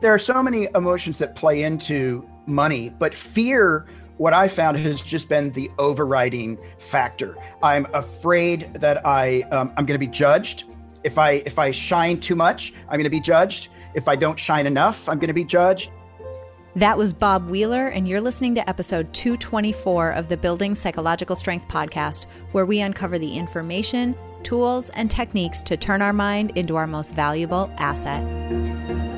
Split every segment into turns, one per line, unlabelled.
There are so many emotions that play into money, but fear what I found has just been the overriding factor. I'm afraid that I um, I'm going to be judged. If I if I shine too much, I'm going to be judged. If I don't shine enough, I'm going to be judged.
That was Bob Wheeler, and you're listening to episode 224 of the Building Psychological Strength podcast, where we uncover the information, tools, and techniques to turn our mind into our most valuable asset.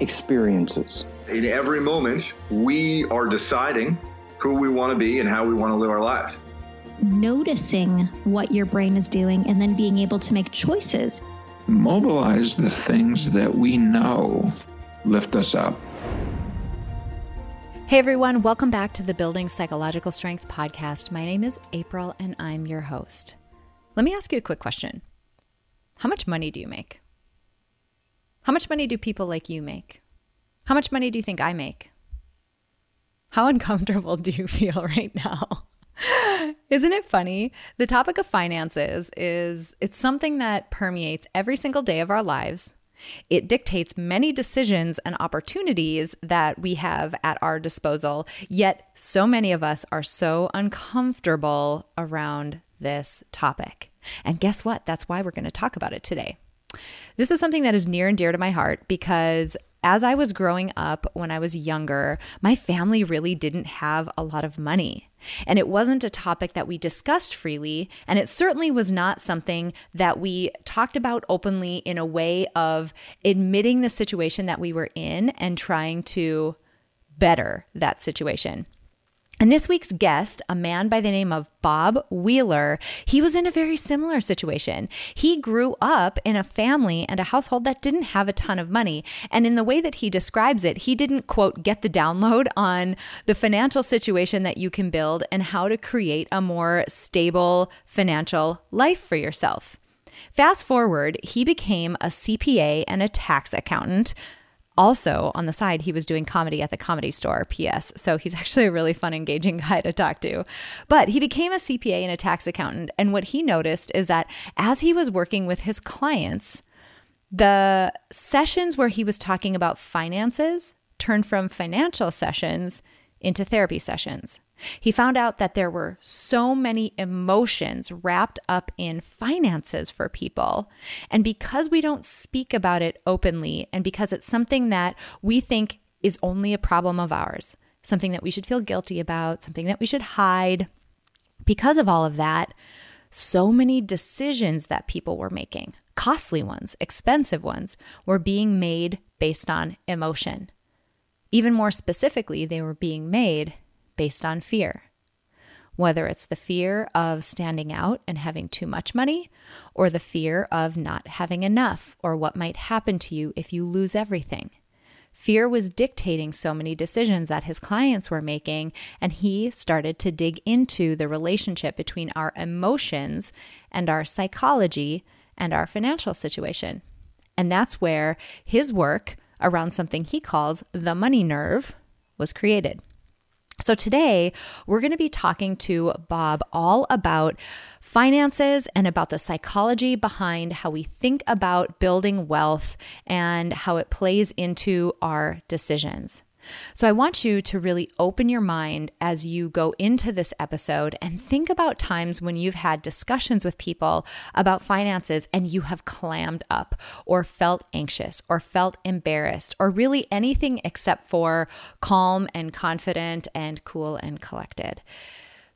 experiences.
In every moment, we are deciding who we want to be and how we want to live our lives.
Noticing what your brain is doing and then being able to make choices
mobilize the things that we know lift us up.
Hey everyone, welcome back to the Building Psychological Strength podcast. My name is April and I'm your host. Let me ask you a quick question How much money do you make? How much money do people like you make? How much money do you think I make? How uncomfortable do you feel right now? Isn't it funny? The topic of finances is it's something that permeates every single day of our lives. It dictates many decisions and opportunities that we have at our disposal, yet so many of us are so uncomfortable around this topic. And guess what? That's why we're going to talk about it today. This is something that is near and dear to my heart because as I was growing up when I was younger, my family really didn't have a lot of money. And it wasn't a topic that we discussed freely. And it certainly was not something that we talked about openly in a way of admitting the situation that we were in and trying to better that situation. And this week's guest, a man by the name of Bob Wheeler, he was in a very similar situation. He grew up in a family and a household that didn't have a ton of money. And in the way that he describes it, he didn't, quote, get the download on the financial situation that you can build and how to create a more stable financial life for yourself. Fast forward, he became a CPA and a tax accountant also, on the side, he was doing comedy at the comedy store, PS. So he's actually a really fun, engaging guy to talk to. But he became a CPA and a tax accountant. And what he noticed is that as he was working with his clients, the sessions where he was talking about finances turned from financial sessions into therapy sessions. He found out that there were so many emotions wrapped up in finances for people. And because we don't speak about it openly, and because it's something that we think is only a problem of ours, something that we should feel guilty about, something that we should hide, because of all of that, so many decisions that people were making, costly ones, expensive ones, were being made based on emotion. Even more specifically, they were being made based on fear. Whether it's the fear of standing out and having too much money, or the fear of not having enough, or what might happen to you if you lose everything. Fear was dictating so many decisions that his clients were making, and he started to dig into the relationship between our emotions and our psychology and our financial situation. And that's where his work around something he calls the money nerve was created. So, today we're going to be talking to Bob all about finances and about the psychology behind how we think about building wealth and how it plays into our decisions. So I want you to really open your mind as you go into this episode and think about times when you've had discussions with people about finances and you have clammed up or felt anxious or felt embarrassed or really anything except for calm and confident and cool and collected.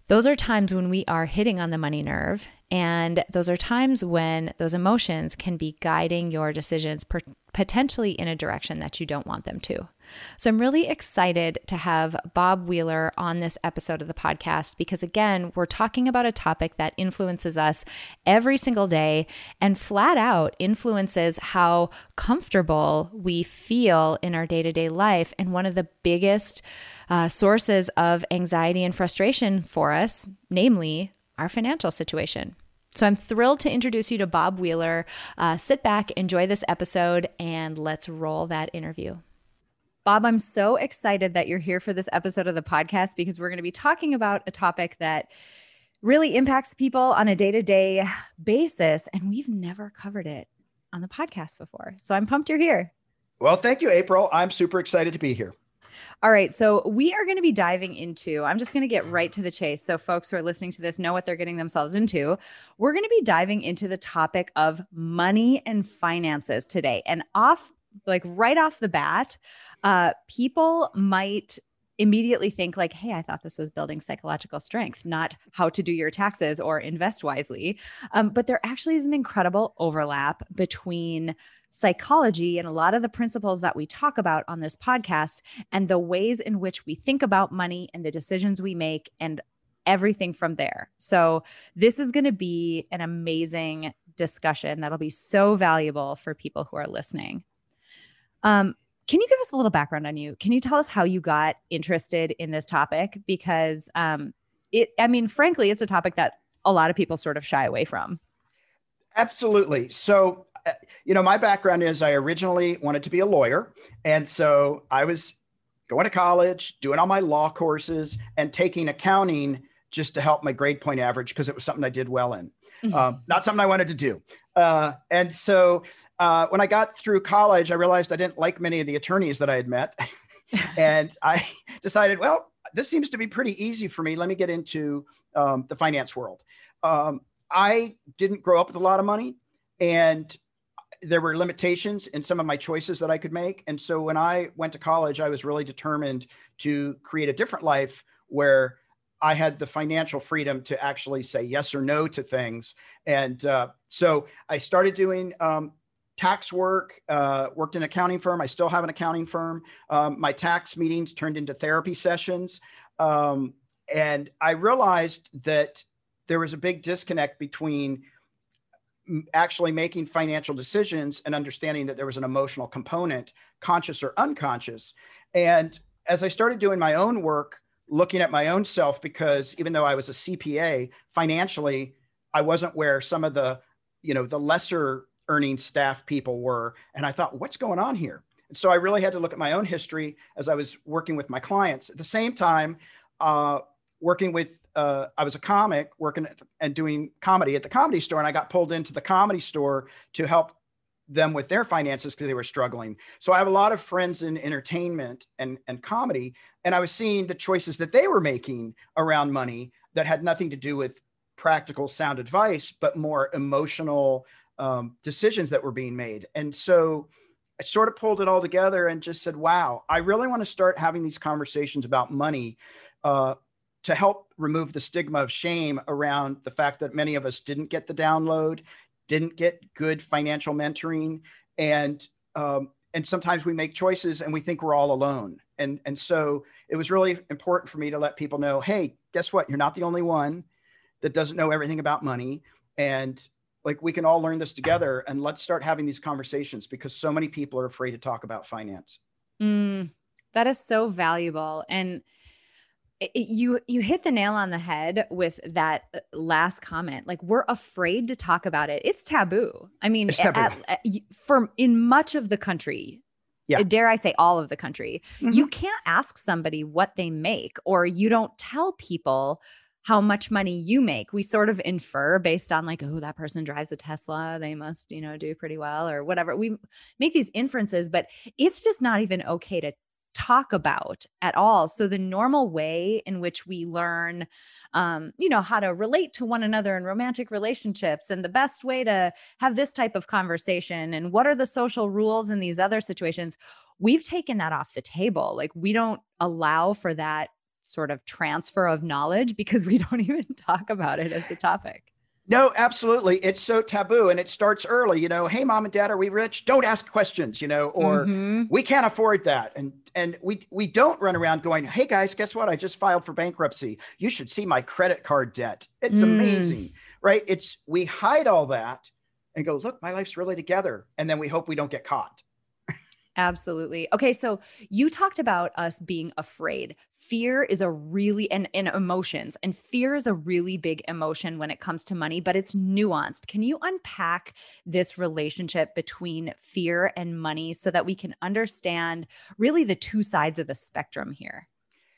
Those are times when we are hitting on the money nerve. And those are times when those emotions can be guiding your decisions, potentially in a direction that you don't want them to. So I'm really excited to have Bob Wheeler on this episode of the podcast because, again, we're talking about a topic that influences us every single day and flat out influences how comfortable we feel in our day to day life. And one of the biggest uh, sources of anxiety and frustration for us, namely our financial situation. So I'm thrilled to introduce you to Bob Wheeler. Uh, sit back, enjoy this episode, and let's roll that interview. Bob, I'm so excited that you're here for this episode of the podcast because we're going to be talking about a topic that really impacts people on a day to day basis. And we've never covered it on the podcast before. So I'm pumped you're here.
Well, thank you, April. I'm super excited to be here.
All right. So we are going to be diving into, I'm just going to get right to the chase. So folks who are listening to this know what they're getting themselves into. We're going to be diving into the topic of money and finances today. And off, like right off the bat, uh, people might immediately think like hey i thought this was building psychological strength not how to do your taxes or invest wisely. Um, but there actually is an incredible overlap between psychology and a lot of the principles that we talk about on this podcast and the ways in which we think about money and the decisions we make and everything from there. So this is going to be an amazing discussion that'll be so valuable for people who are listening um, can you give us a little background on you? Can you tell us how you got interested in this topic? Because um, it, I mean, frankly, it's a topic that a lot of people sort of shy away from.
Absolutely. So, uh, you know, my background is I originally wanted to be a lawyer. And so I was going to college, doing all my law courses, and taking accounting just to help my grade point average because it was something I did well in. Mm-hmm. Um, not something I wanted to do. Uh, and so uh, when I got through college, I realized I didn't like many of the attorneys that I had met. and I decided, well, this seems to be pretty easy for me. Let me get into um, the finance world. Um, I didn't grow up with a lot of money, and there were limitations in some of my choices that I could make. And so when I went to college, I was really determined to create a different life where I had the financial freedom to actually say yes or no to things. And uh, so I started doing um, tax work, uh, worked in an accounting firm. I still have an accounting firm. Um, my tax meetings turned into therapy sessions. Um, and I realized that there was a big disconnect between actually making financial decisions and understanding that there was an emotional component, conscious or unconscious. And as I started doing my own work, looking at my own self, because even though I was a CPA, financially, I wasn't where some of the, you know, the lesser earning staff people were. And I thought, what's going on here? And so I really had to look at my own history as I was working with my clients. At the same time, uh, working with, uh, I was a comic working and doing comedy at the comedy store, and I got pulled into the comedy store to help them with their finances because they were struggling. So I have a lot of friends in entertainment and, and comedy, and I was seeing the choices that they were making around money that had nothing to do with practical sound advice, but more emotional um, decisions that were being made. And so I sort of pulled it all together and just said, wow, I really want to start having these conversations about money uh, to help remove the stigma of shame around the fact that many of us didn't get the download, didn't get good financial mentoring, and um, and sometimes we make choices and we think we're all alone. And and so it was really important for me to let people know, hey, guess what? You're not the only one that doesn't know everything about money, and like we can all learn this together and let's start having these conversations because so many people are afraid to talk about finance
mm, that is so valuable and it, you you hit the nail on the head with that uh, last comment like we're afraid to talk about it it's taboo i mean taboo. At, at, for in much of the country yeah. dare I say all of the country, mm-hmm. you can't ask somebody what they make, or you don't tell people how much money you make. We sort of infer based on like, oh, that person drives a Tesla, they must, you know, do pretty well or whatever. We make these inferences, but it's just not even okay to talk about at all. So the normal way in which we learn, um, you know, how to relate to one another in romantic relationships, and the best way to have this type of conversation, and what are the social rules in these other situations, we've taken that off the table. Like we don't allow for that sort of transfer of knowledge because we don't even talk about it as a topic.
No, absolutely. It's so taboo and it starts early, you know, hey mom and dad, are we rich? Don't ask questions, you know, or
Mhm.
we can't afford that. And and we we don't run around going, "Hey guys, guess what? I just filed for bankruptcy. You should see my credit card debt. It's
Mm.
amazing." Right? It's we hide all that and go, "Look, my life's really together." And then we hope we don't get caught.
Absolutely. Okay, so you talked about us being afraid. Fear is a really and, and emotions, and fear is a really big emotion when it comes to money, but it's nuanced. Can you unpack this relationship between fear and money so that we can understand really the two sides of the spectrum here?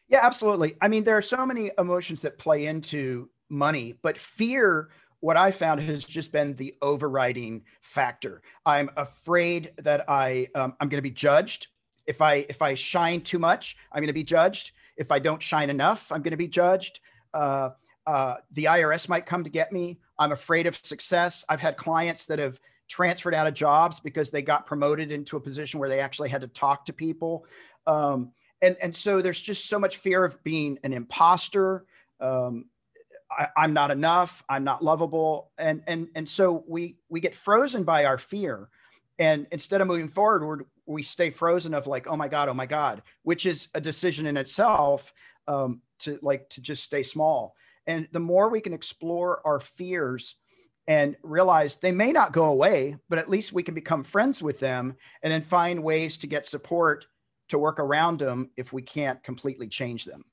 Yeah, absolutely. I mean, there are so many emotions that play into money, but fear, what I found has just been the overriding factor. I'm afraid that I um, I'm going to be judged. If I if I shine too much, I'm going to be judged. If I don't shine enough, I'm going to be judged. Uh, uh, the IRS might come to get me. I'm afraid of success. I've had clients that have transferred out of jobs because they got promoted into a position where they actually had to talk to people. Um, and and so there's just so much fear of being an imposter. Um, I, I'm not enough. I'm not lovable, and and and so we we get frozen by our fear, and instead of moving forward, we're, we stay frozen of like, oh my god, oh my god, which is a decision in itself um, to like to just stay small. And the more we can explore our fears and realize they may not go away, but at least we can become friends with them, and then find ways to get support to work around them if we can't completely change them.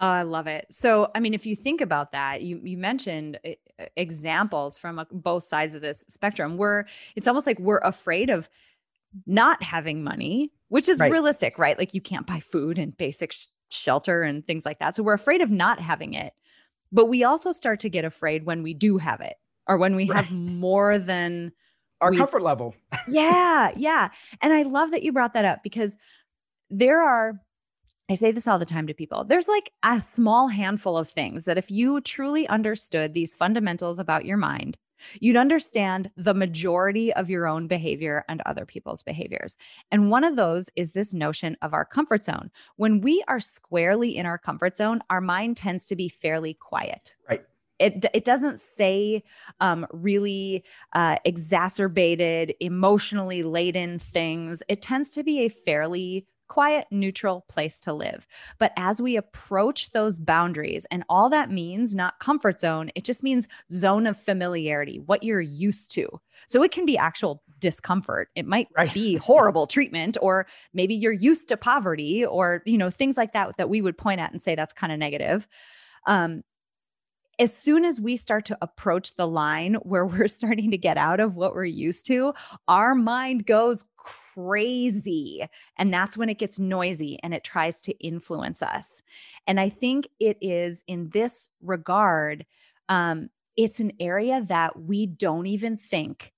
Oh, I love it. So, I mean, if you think about that, you you mentioned uh, examples from both sides of this spectrum where it's almost like we're afraid of not having money, which is
Right.
realistic, right? Like you can't buy food and basic sh- shelter and things like that. So we're afraid of not having it. But we also start to get afraid when we do have it or when we have more than
Our
we-
comfort level.
yeah, yeah. And I love that you brought that up because there are, I say this all the time to people, there's like a small handful of things that if you truly understood these fundamentals about your mind, you'd understand the majority of your own behavior and other people's behaviors. And one of those is this notion of our comfort zone. When we are squarely in our comfort zone, our mind tends to be fairly quiet.
Right.
It, it doesn't say um, really uh, exacerbated, emotionally laden things. It tends to be a fairly quiet, neutral place to live. But as we approach those boundaries, and all that means, not comfort zone, it just means zone of familiarity, what you're used to. So it can be actual discomfort. It might
Right.
be horrible treatment, or maybe you're used to poverty, or you know things like that that we would point at and say that's kind of negative. Um, as soon as we start to approach the line where we're starting to get out of what we're used to, our mind goes crazy. And that's when it gets noisy and it tries to influence us. And I think it is in this regard, um, it's an area that we don't even think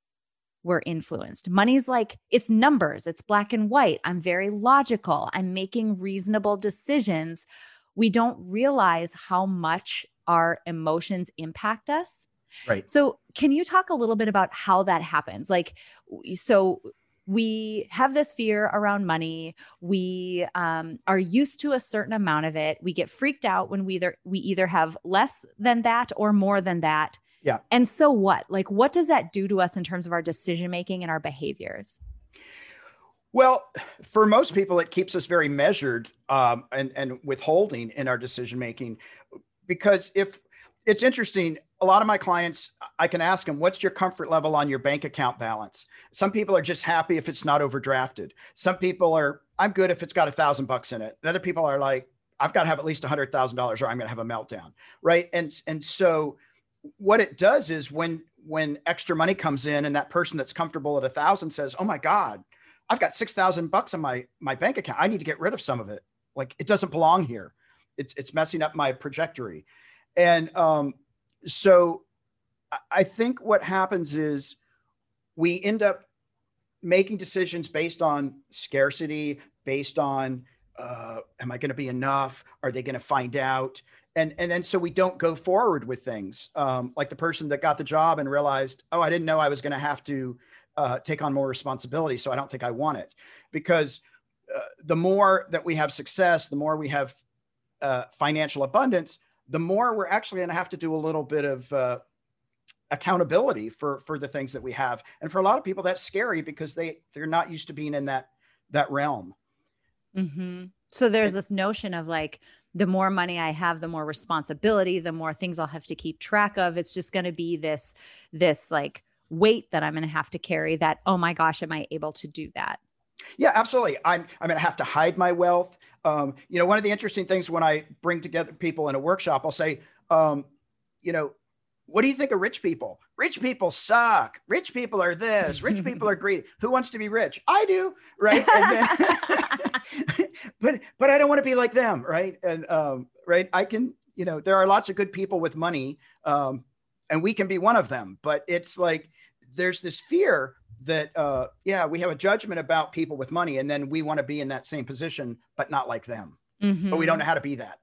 we're influenced. Money's like it's numbers, it's black and white. I'm very logical, I'm making reasonable decisions. We don't realize how much our emotions impact us.
Right.
So, can you talk a little bit about how that happens? Like, so we have this fear around money. We um, are used to a certain amount of it. We get freaked out when we either we either have less than that or more than that.
Yeah.
And so what? Like, what does that do to us in terms of our decision making and our behaviors?
Well, for most people, it keeps us very measured um, and, and withholding in our decision making. Because if it's interesting, a lot of my clients, I can ask them, what's your comfort level on your bank account balance? Some people are just happy if it's not overdrafted. Some people are, I'm good if it's got a thousand bucks in it. And other people are like, I've got to have at least a hundred thousand dollars or I'm going to have a meltdown. Right. And, and so what it does is when, when extra money comes in and that person that's comfortable at a thousand says, oh my God, I've got 6,000 bucks in my, my bank account. I need to get rid of some of it. Like it doesn't belong here. It's, it's messing up my trajectory. And um, so I- think what happens is we end up making decisions based on scarcity, based on uh, am I going to be enough? Are they going to find out? And and then so we don't go forward with things. Um, like the person that got the job and realized, oh, I didn't know I was going to have to uh, take on more responsibility, so I don't think I want it. Because uh, the more that we have success, the more we have uh, financial abundance, the more we're actually going to have to do a little bit of uh, accountability for for the things that we have. And for a lot of people that's scary because they they're not used to being in that that realm.
Mm-hmm. so there's this notion of like the more money i have the more responsibility the more things i'll have to keep track of. It's just going to be this this like weight that i'm going to have to carry that oh my gosh am i able to do that?
Yeah absolutely. I'm i'm going to have to hide my wealth um, you know one of the interesting things when i bring together people in a workshop i'll say um, you know what do you think of rich people? Rich people suck. Rich people are this. Rich people are greedy. Who wants to be rich? I do, right? Then, but but I don't want to be like them, right? And um, right, I can. You know, there are lots of good people with money, um, and we can be one of them. But it's like there's this fear that uh, yeah, we have a judgment about people with money, and then we want to be in that same position, but not like them. Mm-hmm. But we don't know how to be that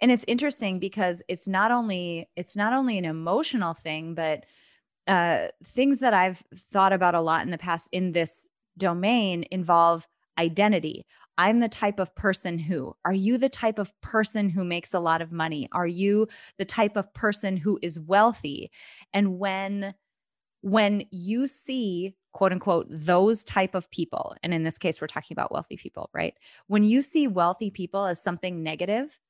and it's interesting because it's not only it's not only an emotional thing but uh, things that i've thought about a lot in the past in this domain involve identity i'm the type of person who are you the type of person who makes a lot of money are you the type of person who is wealthy and when when you see quote unquote those type of people and in this case we're talking about wealthy people right when you see wealthy people as something negative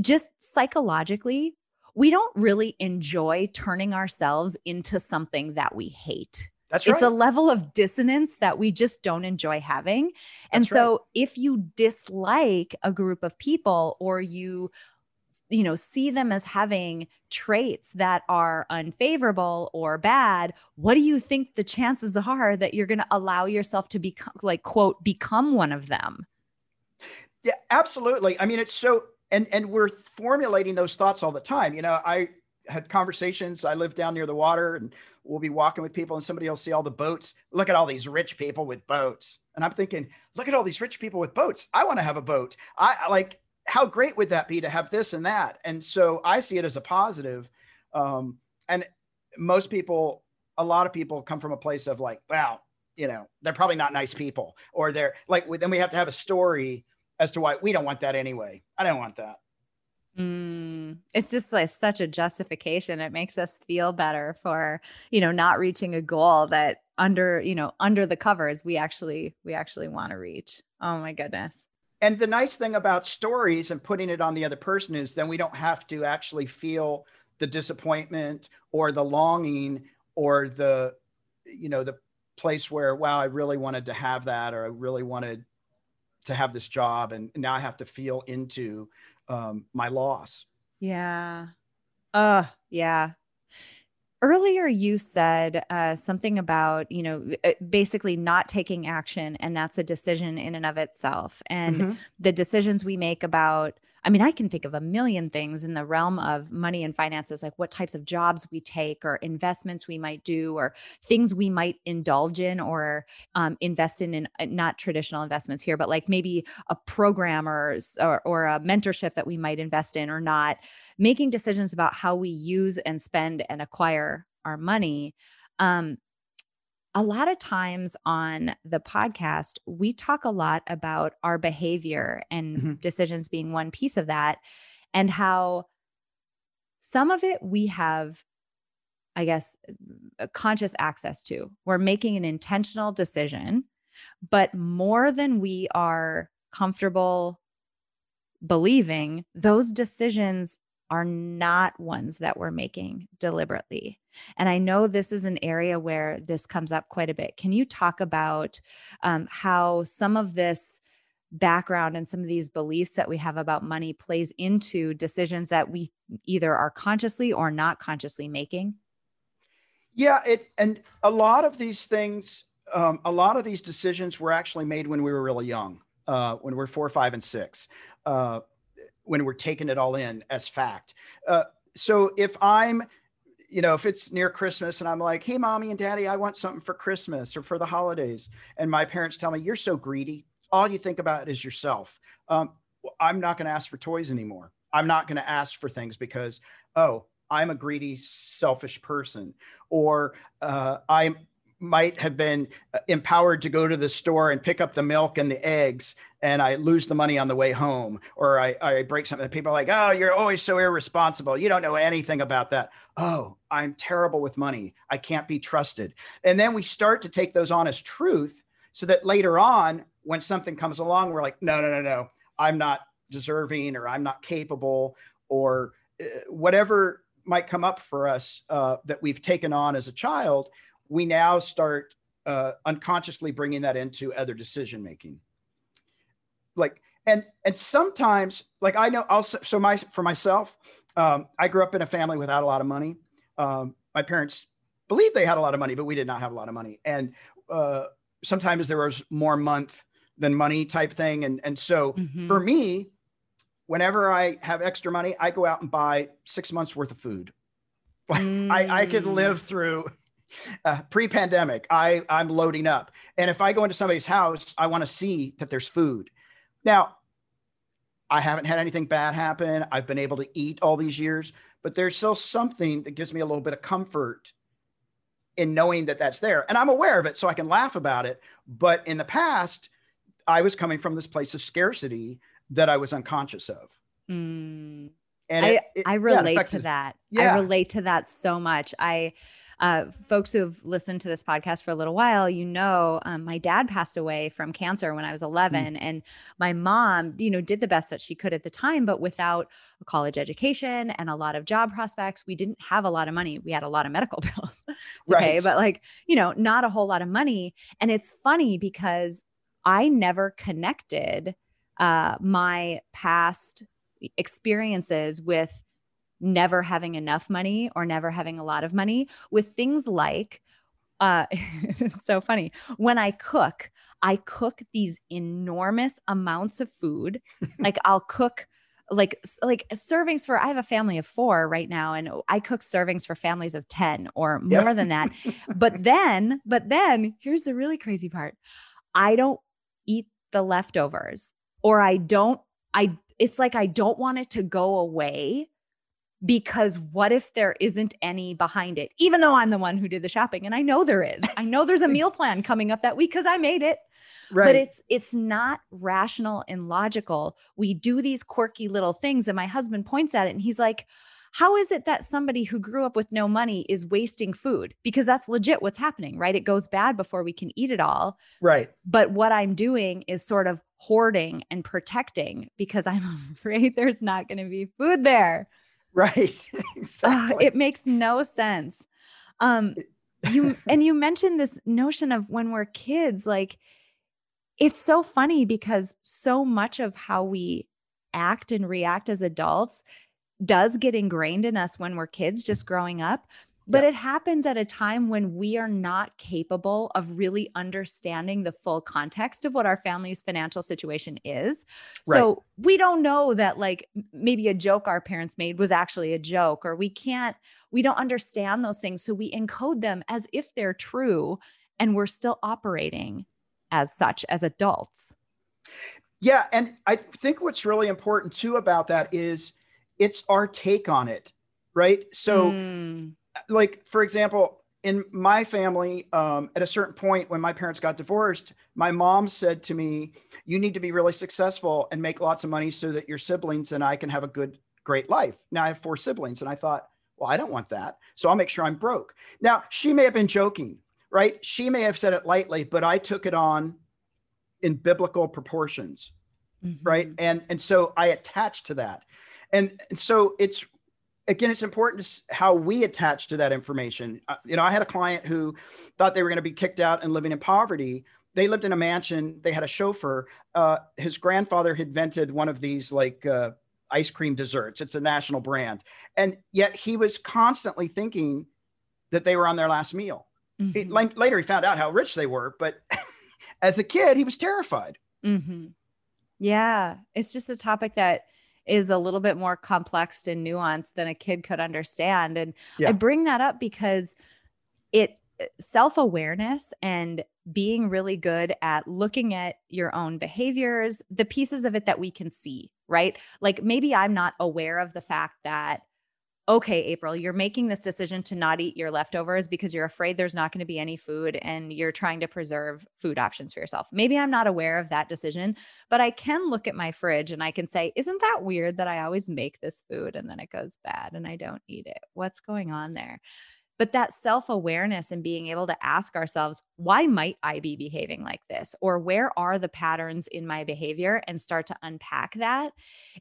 just psychologically, we don't really enjoy turning ourselves into something that we hate.
That's right.
It's a level of dissonance that we just don't enjoy having. And That's so right. if you dislike a group of people or you you know see them as having traits that are unfavorable or bad what do you think the chances are that you're going to allow yourself to become like quote become one of them?
Yeah absolutely. I mean it's so and and we're formulating those thoughts all the time. You know i had conversations i live down near the water and we'll be walking with people and somebody will see all the boats. Look at all these rich people with boats. And i'm thinking look at all these rich people with boats. I want to have a boat. I like how great would that be to have this and that and so i see it as a positive um, and most people a lot of people come from a place of like wow you know they're probably not nice people or they're like then we have to have a story as to why we don't want that anyway. I don't want that.
Mm, it's just like such a justification. It makes us feel better for, you know, not reaching a goal that under, you know, under the covers we actually we actually want to reach. Oh my goodness.
And the nice thing about stories and putting it on the other person is then we don't have to actually feel the disappointment or the longing or the you know the place where wow I really wanted to have that or I really wanted to have this job. And now i have to feel into um, my loss.
Yeah. Uh yeah earlier you said uh, something about you know uh, basically not taking action and that's a decision in and of itself and mm-hmm. the decisions we make about I mean, I can think of a million things in the realm of money and finances, like what types of jobs we take or investments we might do or things we might indulge in or um, invest in, in uh, not traditional investments here, but like maybe a program or, or, or a mentorship that we might invest in or not, making decisions about how we use and spend and acquire our money. Um, a lot of times on the podcast, we talk a lot about our behavior and mm-hmm. decisions being one piece of that, and how some of it we have, I guess, conscious access to. We're making an intentional decision, but more than we are comfortable believing, those decisions are not ones that we're making deliberately. And I know this is an area where this comes up quite a bit. Can you talk about um, how some of this background and some of these beliefs that we have about money plays into decisions that we either are consciously or not consciously making?
Yeah, it and a lot of these things, um, a lot of these decisions were actually made when we were really young, uh, when we are four, five, and six. Uh, when we're taking it all in as fact. Uh, so if I'm, you know, if it's near Christmas and I'm like, hey, mommy and daddy, I want something for Christmas or for the holidays. And my parents tell me, you're so greedy. All you think about is yourself. Um, I'm not going to ask for toys anymore. I'm not going to ask for things because, oh, I'm a greedy, selfish person, or uh, I'm might have been uh, empowered to go to the store and pick up the milk and the eggs and I lose the money on the way home or I, I break something. People are like, oh, you're always so irresponsible. You don't know anything about that. Oh, I'm terrible with money. I can't be trusted. And then we start to take those on as truth so that later on, when something comes along, we're like, no, no, no, no, I'm not deserving or I'm not capable or uh, whatever might come up for us uh, that we've taken on as a child we now start uh, unconsciously bringing that into other decision making like and and sometimes like i know i'll so my for myself um, i grew up in a family without a lot of money. Um, my parents believed they had a lot of money but we did not have a lot of money. And uh, sometimes there was more month than money type thing. And and so mm-hmm. for me whenever i have extra money i go out and buy six months worth of food. Mm. I, I could live through uh, pre-pandemic i i'm loading up. And if i go into somebody's house i want to see that there's food. Now i haven't had anything bad happen. I've been able to eat all these years but there's still something that gives me a little bit of comfort in knowing that that's there. And i'm aware of it so i can laugh about it. But in the past i was coming from this place of scarcity that i was unconscious of.
Mm. and I, it, it, I relate yeah, to that. Yeah. i relate to that so much. I uh, folks who've listened to this podcast for a little while, you know, um, my dad passed away from cancer when I was 11. Mm. And my mom, you know, did the best that she could at the time, but without a college education and a lot of job prospects, we didn't have a lot of money. We had a lot of medical bills to right. pay, but like, you know, not a whole lot of money. And it's funny because I never connected uh, my past experiences with never having enough money or never having a lot of money with things like uh it's so funny. When i cook i cook these enormous amounts of food. Like i'll cook like like servings for i have a family of 4 right now and i cook servings for families of 10 or more yep. than that. But then but then here's the really crazy part. I don't eat the leftovers or i don't i it's like i don't want it to go away because what if there isn't any behind it? Even though i'm the one who did the shopping and i know there is. I know there's a meal plan coming up that week because i made it. Right. but it's it's not rational and logical. We do these quirky little things and my husband points at it and he's like how is it that somebody who grew up with no money is wasting food? Because that's legit what's happening right? It goes bad before we can eat it all.
Right.
But what i'm doing is sort of hoarding and protecting because i'm afraid there's not going to be food there
Right.
exactly. Uh, it makes no sense. Um, you and you mentioned this notion of when we're kids, like it's so funny because so much of how we act and react as adults does get ingrained in us when we're kids just growing up but it happens at a time when we are not capable of really understanding the full context of what our family's financial situation is. Right. So we don't know that, like, maybe a joke our parents made was actually a joke, or we can't, we don't understand those things. So we encode them as if they're true, and we're still operating as such as adults.
Yeah. And I think what's really important too about that is it's our take on it, right? So, mm like for example in my family um, at a certain point when my parents got divorced my mom said to me you need to be really successful and make lots of money so that your siblings and i can have a good great life. Now i have four siblings and i thought well i don't want that so i'll make sure i'm broke. Now she may have been joking right? She may have said it lightly but i took it on in biblical proportions mm-hmm. right? And and so i attached to that. And, and so it's again, it's important to how we attach to that information. Uh, you know, I had a client who thought they were going to be kicked out and living in poverty. They lived in a mansion. They had a chauffeur. Uh, his grandfather had invented one of these like uh, ice cream desserts. It's a national brand, and yet he was constantly thinking that they were on their last meal. Mm-hmm. He, later, he found out how rich they were, but as a kid, he was terrified.
Mm-hmm. Yeah, it's just a topic that is a little bit more complex and nuanced than a kid could understand. And yeah. I bring that up because it uh, self awareness and being really good at looking at your own behaviors, the pieces of it that we can see, right? Like maybe I'm not aware of the fact that okay, April, you're making this decision to not eat your leftovers because you're afraid there's not going to be any food and you're trying to preserve food options for yourself. Maybe I'm not aware of that decision, but I can look at my fridge and I can say, isn't that weird that I always make this food and then it goes bad and I don't eat it? What's going on there? But that self awareness and being able to ask ourselves, why might I be behaving like this? Or where are the patterns in my behavior and start to unpack that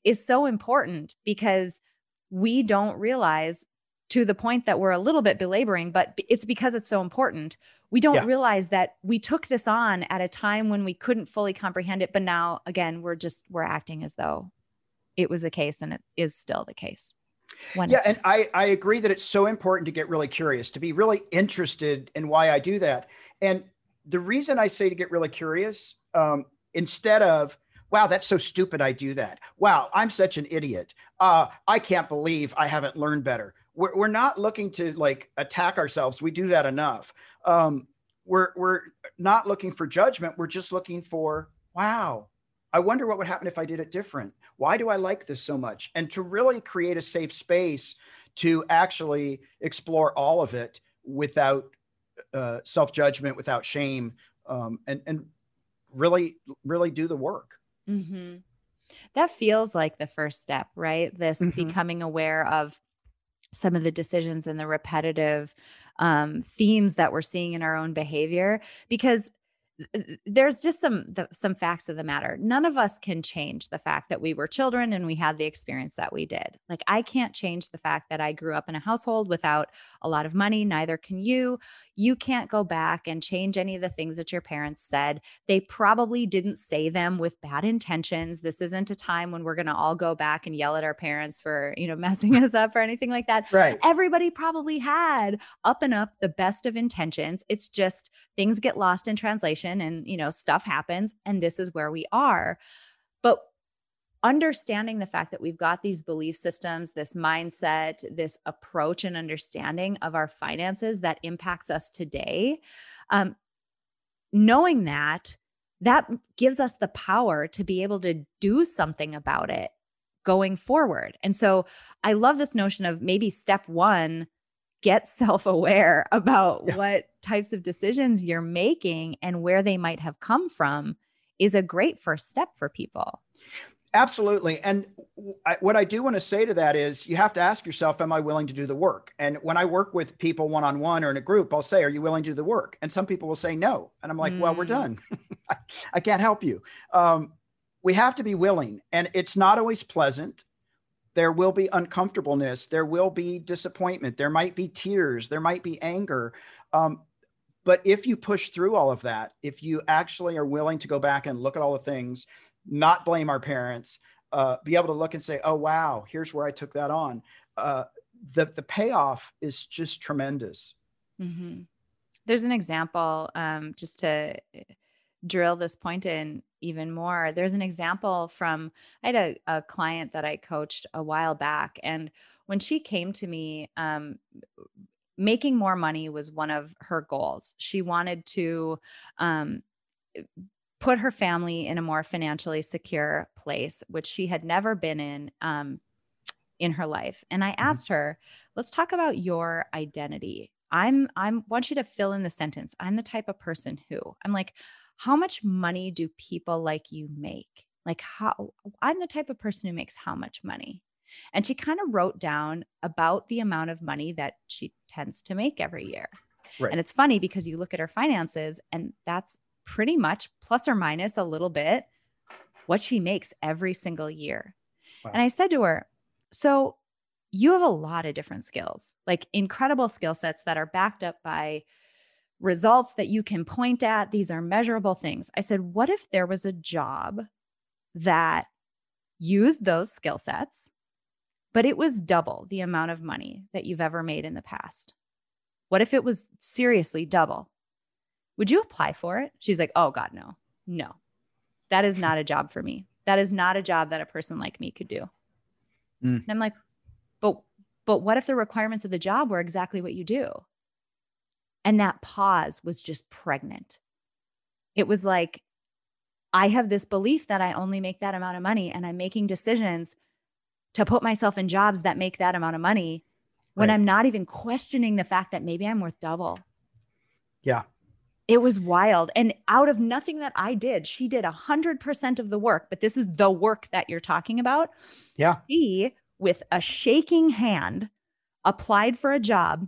is so important because we don't realize to the point that we're a little bit belaboring, but it's because it's so important. We don't yeah. realize that we took this on at a time when we couldn't fully comprehend it. But now, again, we're just, we're acting as though it was the case and it is still the case.
When yeah. And I, I agree that it's so important to get really curious, to be really interested in why I do that. And the reason I say to get really curious, um, instead of, wow, that's so stupid. I do that. Wow, I'm such an idiot. Uh, I can't believe I haven't learned better. We're, we're not looking to like attack ourselves. We do that enough. Um, we're, we're not looking for judgment. We're just looking for, wow, I wonder what would happen if I did it different. Why do I like this so much? And to really create a safe space to actually explore all of it without uh, self judgment, without shame, um, and and really really do the work.
Mm-hmm. That feels like the first step, right? This mm-hmm. becoming aware of some of the decisions and the repetitive um, themes that we're seeing in our own behavior because Uh, there's just some the, some facts of the matter. None of us can change the fact that we were children and we had the experience that we did. Like I can't change the fact that I grew up in a household without a lot of money, neither can you. You can't go back and change any of the things that your parents said. They probably didn't say them with bad intentions. This isn't a time when we're going to all go back and yell at our parents for, you know, messing us up or anything like that.
Right.
Everybody probably had up and up the best of intentions. It's just things get lost in translation and you know stuff happens and this is where we are but understanding the fact that we've got these belief systems this mindset this approach and understanding of our finances that impacts us today um, knowing that that gives us the power to be able to do something about it going forward and so i love this notion of maybe step one get self aware about yeah. what types of decisions you're making and where they might have come from is a great first step for people.
Absolutely. And I, what I do want to say to that is you have to ask yourself, am I willing to do the work? And when I work with people one on one or in a group, I'll say, are you willing to do the work? And some people will say no. And I'm like, mm. well, we're mm. done. I can't help you. Um, we have to be willing. And it's not always pleasant there will be uncomfortableness there will be disappointment there might be tears there might be anger um, but if you push through all of that if you actually are willing to go back and look at all the things not blame our parents uh, be able to look and say oh wow here's where i took that on uh, the, the payoff is just tremendous
mm-hmm. there's an example um, just to drill this point in even more. There's an example from I had a, a client that I coached a while back, and when she came to me, um, making more money was one of her goals. She wanted to um, put her family in a more financially secure place, which she had never been in um, in her life. And I mm-hmm. asked her, "Let's talk about your identity." I'm I'm want you to fill in the sentence. I'm the type of person who. I'm like, how much money do people like you make? Like, how I'm the type of person who makes how much money. And she kind of wrote down about the amount of money that she tends to make every year. Right. And it's funny because you look at her finances, and that's pretty much plus or minus a little bit what she makes every single year. Wow. And I said to her, So you have a lot of different skills, like incredible skill sets that are backed up by results that you can point at. These are measurable things. I said, what if there was a job that used those skill sets, but it was double the amount of money that you've ever made in the past? What if it was seriously double? Would you apply for it? She's like, oh, God, no, no. That is not a job for me. That is not a job that a person like me could do. Mm. And I'm like, but but what if the requirements of the job were exactly what you do? And that pause was just pregnant. It was like, I have this belief that I only make that amount of money and I'm making decisions to put myself in jobs that make that amount of money when
Right.
I'm not even questioning the fact that maybe I'm worth double.
Yeah.
It was wild. And out of nothing that I did, she did 100% of the work, but this is the work that you're talking about.
Yeah.
She, with a shaking hand, applied for a job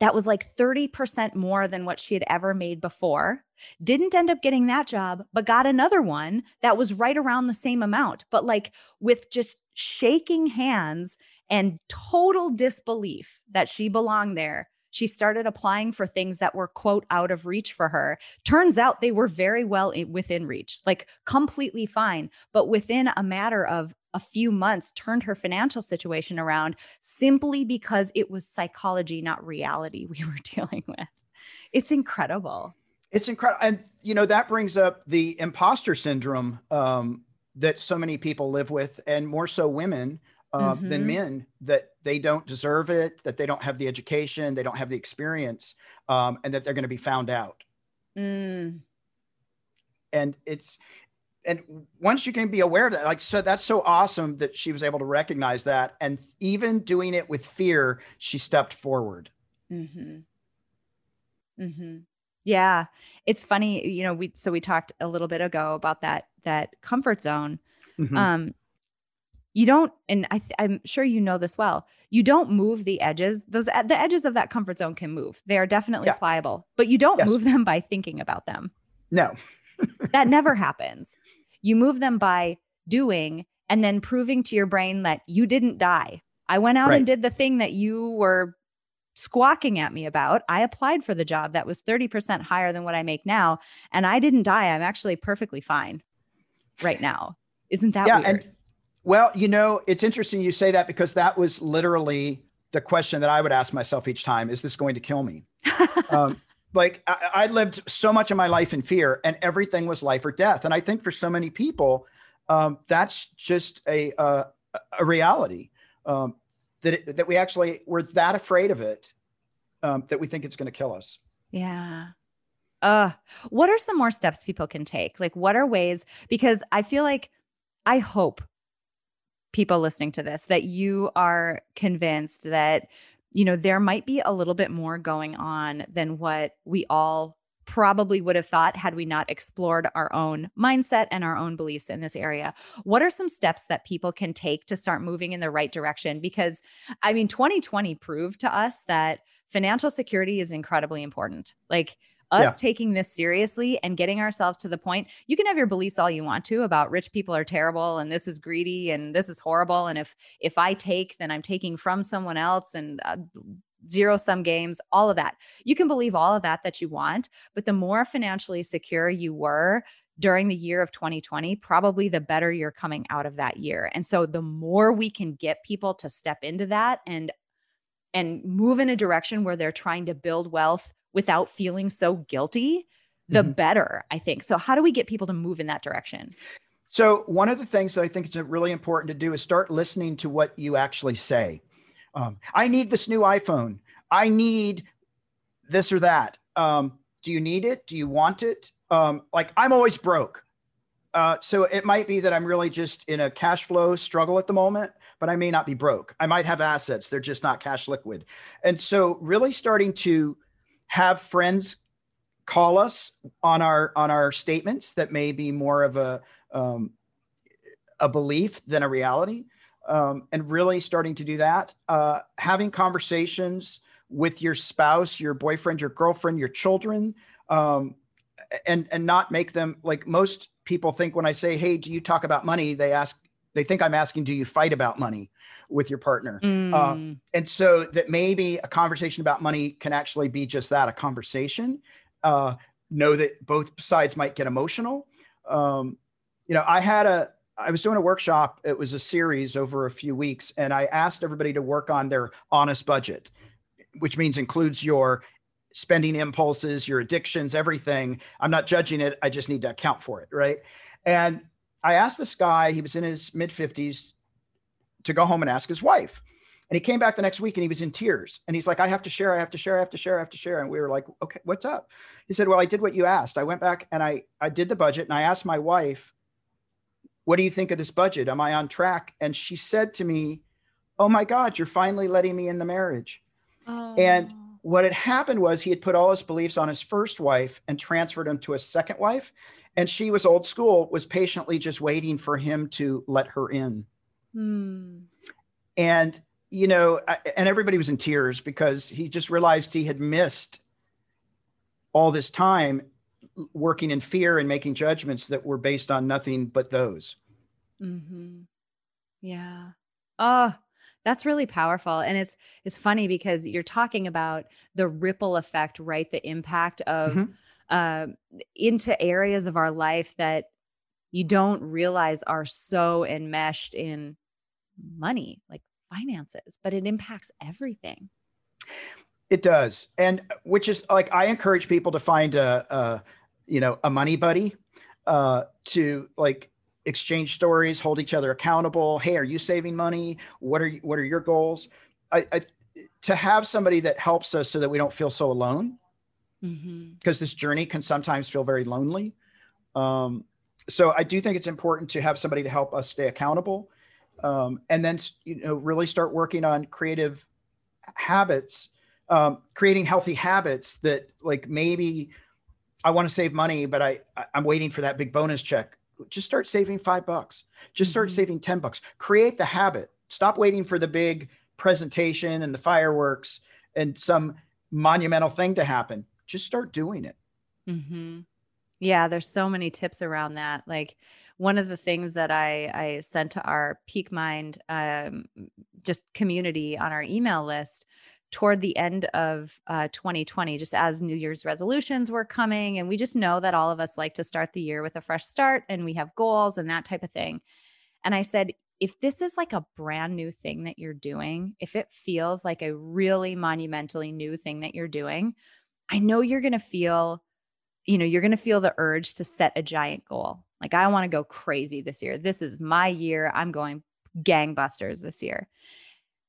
that was like 30% more than what she had ever made before. Didn't end up getting that job, but got another one that was right around the same amount. But like with just shaking hands and total disbelief that she belonged there, she started applying for things that were, quote, out of reach for her. Turns out they were very well within reach, like completely fine. But within a matter of a few months, turned her financial situation around simply because it was psychology, not reality we were dealing with. It's incredible.
It's incredible. And, you know, that brings up the imposter syndrome um, that so many people live with, and more so women uh, than
Mhm.
men, that they don't deserve it, that they don't have the education, they don't have the experience, um, and that they're going to be found out.
Mm,
And it's, and once you can be aware of that, like, so that's so awesome that she was able to recognize that. And even doing it with fear, she stepped forward.
hmm hmm Yeah, it's funny. You know, we so we talked a little bit ago about that that comfort zone.
Mhm.
Um, you don't, and I th- I'm sure you know this well. You don't move the edges. Those the edges of that comfort zone can move. They are definitely
Yeah.
pliable, but you don't
Yes.
move them by thinking about them.
no,
that never happens. You move them by doing and then proving to your brain that you didn't die. I went out
Right.
and did the thing that you were squawking at me about. I applied for the job that was 30% higher than what I make now, and I didn't die. I'm actually perfectly fine right now. Isn't that
yeah,
weird?
and well, you know, it's interesting you say that because that was literally the question that I would ask myself each time: Is this going to kill me? um, like I, I lived so much of my life in fear, and everything was life or death. And I think for so many people, um, that's just a a, a reality um, that it, that we actually we're that afraid of it um, that we think it's going to kill us.
Yeah. Uh, what are some more steps people can take? Like, what are ways? Because I feel like I hope people listening to this that you are convinced that, you know, there might be a little bit more going on than what we all probably would have thought had we not explored our own mindset and our own beliefs in this area. What are some steps that people can take to start moving in the right direction? Because I mean, 2020 proved to us that financial security is incredibly important. Like us
Yeah.
taking this seriously and getting ourselves to the point, you can have your beliefs all you want to about rich people are terrible and this is greedy and this is horrible. And if if I take, then I'm taking from someone else and uh, zero sum games, all of that. You can believe all of that that you want, but the more financially secure you were during the year of 2020, probably the better you're coming out of that year. And so the more we can get people to step into that and and move in a direction where they're trying to build wealth without feeling so guilty, the
Mhm.
better, I think. So how do we get people to move in that direction?
So one of the things that I think is really important to do is start listening to what you actually say. Um, I need this new iPhone. I need this or that. Um, do you need it? Do you want it? Um, like I'm always broke. Uh, so it might be that I'm really just in a cash flow struggle at the moment, but I may not be broke. I might have assets. They're just not cash liquid. And so really starting to have friends call us on our on our statements that may be more of a um, a belief than a reality um, and really starting to do that uh, having conversations with your spouse your boyfriend your girlfriend your children um, and and not make them like most people think when i say hey do you talk about money? they ask they think i'm asking do you fight about money with your partner?
Mm,
and so that maybe a conversation about money can actually be just that a conversation uh, know that both sides might get emotional. Um, you know i had a i was doing a workshop it was a series over a few weeks and i asked everybody to work on their honest budget which means includes your spending impulses your addictions everything. I'm not judging it i just need to account for it right? And i asked this guy he was in his mid 50s to go home and ask his wife and he came back the next week and he was in tears. And he's like, I have to share, I have to share, I have to share, I have to share. And we were like, okay, what's up? He said, Well, I did what you asked. I went back and I I did the budget and I asked my wife, what do you think of this budget? Am I on track? And she said to me, oh my God, you're finally letting me in the marriage.
Oh.
And what had happened was he had put all his beliefs on his first wife and transferred them to a second wife. And she was old school, was patiently just waiting for him to let her in.
Hmm.
And, you know, I- and everybody was in tears because he just realized he had missed all this time working in fear and making judgments that were based on nothing but those.
Mm-hmm. Yeah. Oh, that's really powerful. And it's it's funny because you're talking about the ripple effect, right? The impact of
Mhm.
um into areas of our life that you don't realize are so enmeshed in money, like finances, but it impacts everything.
It does, and uh, which is like I encourage people to find a, a you know a money buddy uh, to like exchange stories, hold each other accountable. Hey, are you saving money? What are you, what are your goals? I, I to have somebody that helps us so that we don't feel so alone
Mm-hmm.
because this journey can sometimes feel very lonely. Um, so I do think it's important to have somebody to help us stay accountable, um, and then you know really start working on creative habits, um, creating healthy habits that like maybe I want to save money, but I- I'm waiting for that big bonus check. Just start saving five bucks. Just start
Mhm.
saving ten bucks. Create the habit. Stop waiting for the big presentation and the fireworks and some monumental thing to happen. Just start doing it.
Mm-hmm. Yeah, there's so many tips around that. Like one of the things that I I sent to our Peak Mind um, just community on our email list toward the end of uh, 2020, just as New Year's resolutions were coming, and we just know that all of us like to start the year with a fresh start, and we have goals and that type of thing. And I said, if this is like a brand new thing that you're doing, if it feels like a really monumentally new thing that you're doing, I know you're going to feel, you know, you're going to feel the urge to set a giant goal. Like, I want to go crazy this year. This is my year. I'm going gangbusters this year.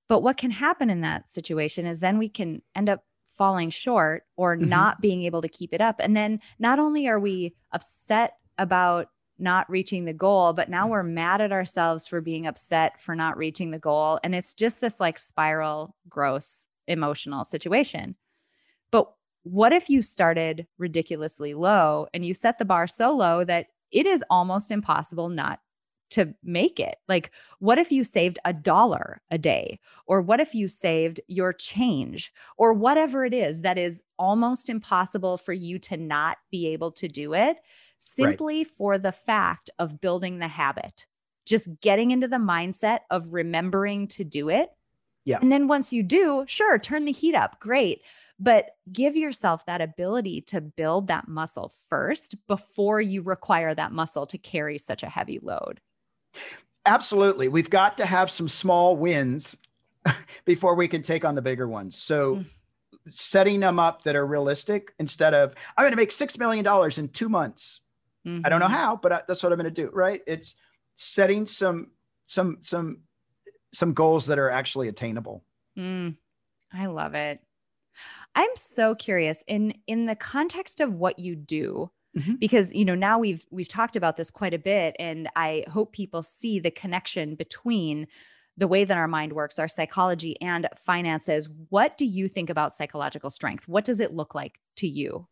But what can happen in that situation is then we can end up falling short or
Mhm.
not being able to keep it up. And then not only are we upset about not reaching the goal, but now we're mad at ourselves for being upset for not reaching the goal. And it's just this like spiral, gross emotional situation. But what if you started ridiculously low and you set the bar so low that it is almost impossible not to make it? Like, what if you saved a dollar a day? Or what if you saved your change? Or whatever it is that is almost impossible for you to not be able to do it simply for the fact of building the habit, just getting into the mindset of remembering to do it.
Yeah.
And then once you do, sure, turn the heat up. Great. But give yourself that ability to build that muscle first before you require that muscle to carry such a heavy load.
Absolutely. We've got to have some small wins before we can take on the bigger ones. So
Mm.
setting them up that are realistic instead of I'm going to make 6 million dollars in 2 months. I don't know
Mhm.
how, but I, that's what I'm going to do, right? It's setting some some some some goals that are actually attainable.
Mm, I love it. I'm so curious in in the context of what you do
Mhm.
because you know now we've we've talked about this quite a bit and I hope people see the connection between the way that our mind works, our psychology and finances. What do you think about psychological strength? What does it look like to you?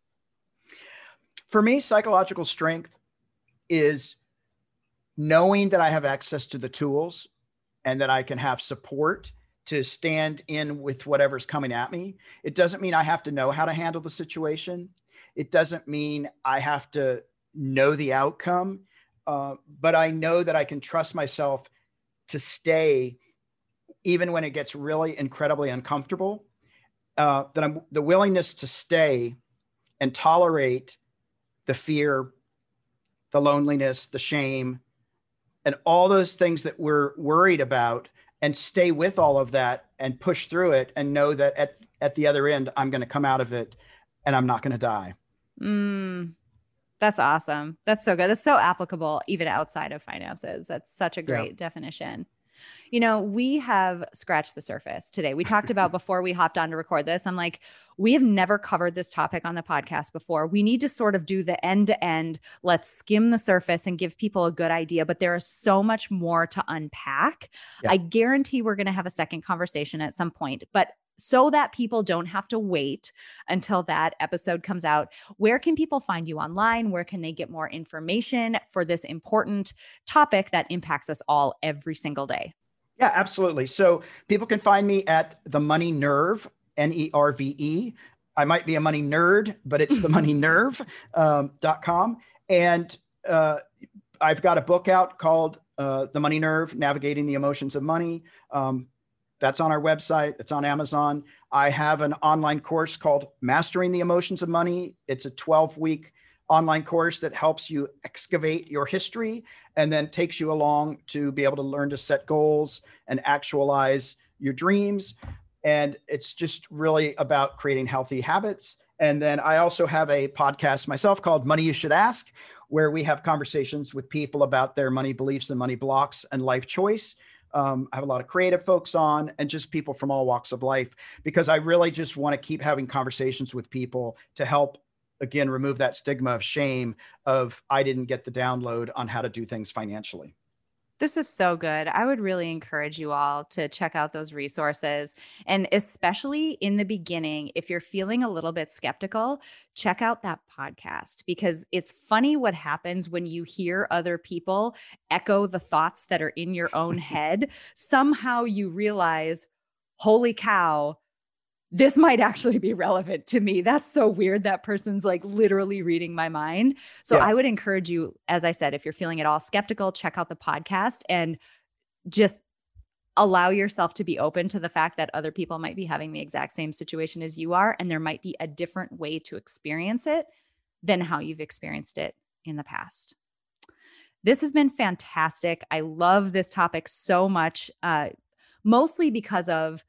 For me, psychological strength is knowing that I have access to the tools and that I can have support to stand in with whatever's coming at me. It doesn't mean I have to know how to handle the situation. It doesn't mean I have to know the outcome, uh, but I know that I can trust myself to stay even when it gets really incredibly uncomfortable. Uh, that I'm the willingness to stay and tolerate the fear, the loneliness, the shame, and all those things that we're worried about and stay with all of that and push through it and know that at, at the other end, I'm going to come out of it and I'm not going to die.
Mm, that's awesome. That's so good. That's so applicable even outside of finances. That's such a
Yeah.
great definition. You know, we have scratched the surface today. We talked about before we hopped on to record this. I'm like, we have never covered this topic on the podcast before. We need to sort of do the end to end. Let's skim the surface and give people a good idea. But there is so much more to unpack. Yeah. I guarantee we're going to have a second conversation at some point. But so that people don't have to wait until that episode comes out. Where can people find you online? Where can they get more information for this important topic that impacts us all every single day?
Yeah, absolutely. So people can find me at the Money Nerve, N E R V E. I might be a money nerd, but it's the moneynerve.com. Um, and uh, I've got a book out called uh, The Money Nerve Navigating the Emotions of Money. Um, that's on our website, it's on Amazon. I have an online course called Mastering the Emotions of Money. It's a 12 week online course that helps you excavate your history and then takes you along to be able to learn to set goals and actualize your dreams. And it's just really about creating healthy habits. And then I also have a podcast myself called Money You Should Ask, where we have conversations with people about their money beliefs and money blocks and life choice. Um, I have a lot of creative folks on and just people from all walks of life because I really just want to keep having conversations with people to help again remove that stigma of shame of I didn't get the download on how to do things financially.
This is so good. I would really encourage you all to check out those resources. And especially in the beginning, if you're feeling a little bit skeptical, check out that podcast because it's funny what happens when you hear other people echo the thoughts that are in your own head. Somehow you realize, holy cow, this might actually be relevant to me. That's so weird. That person's like literally reading my mind. So yeah. I would encourage you, as I said, if you're feeling at all skeptical, check out the podcast and just allow yourself to be open to the fact that other people might be having the exact same situation as you are. And there might be a different way to experience it than how you've experienced it in the past. This has been fantastic. I love this topic so much, uh, mostly because of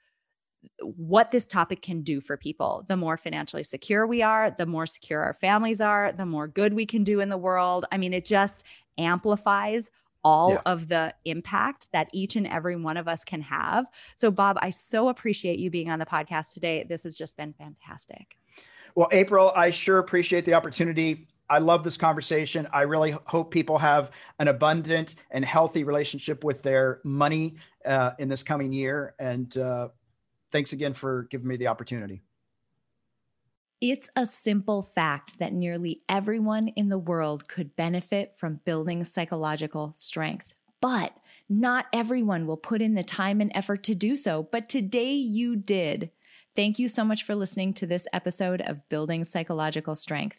what this topic can do for people. The more financially secure we are, the more secure our families are, the more good we can do in the world. I mean, it just amplifies all yeah. of the impact that each and every one of us can have. So, Bob, I so appreciate you being on the podcast today. This has just been fantastic.
Well, April, I sure appreciate the opportunity. I love this conversation. I really hope people have an abundant and healthy relationship with their money uh, in this coming year. And uh, thanks again for giving me the opportunity.
It's a simple fact that nearly everyone in the world could benefit from building psychological strength, but not everyone will put in the time and effort to do so. But today you did. Thank you so much for listening to this episode of Building Psychological Strength.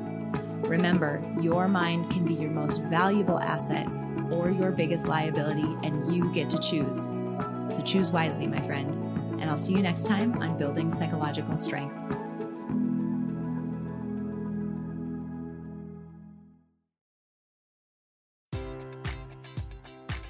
Remember, your mind can be your most valuable asset or your biggest liability, and you get to choose. So choose wisely, my friend. And I'll see you next time on Building Psychological Strength.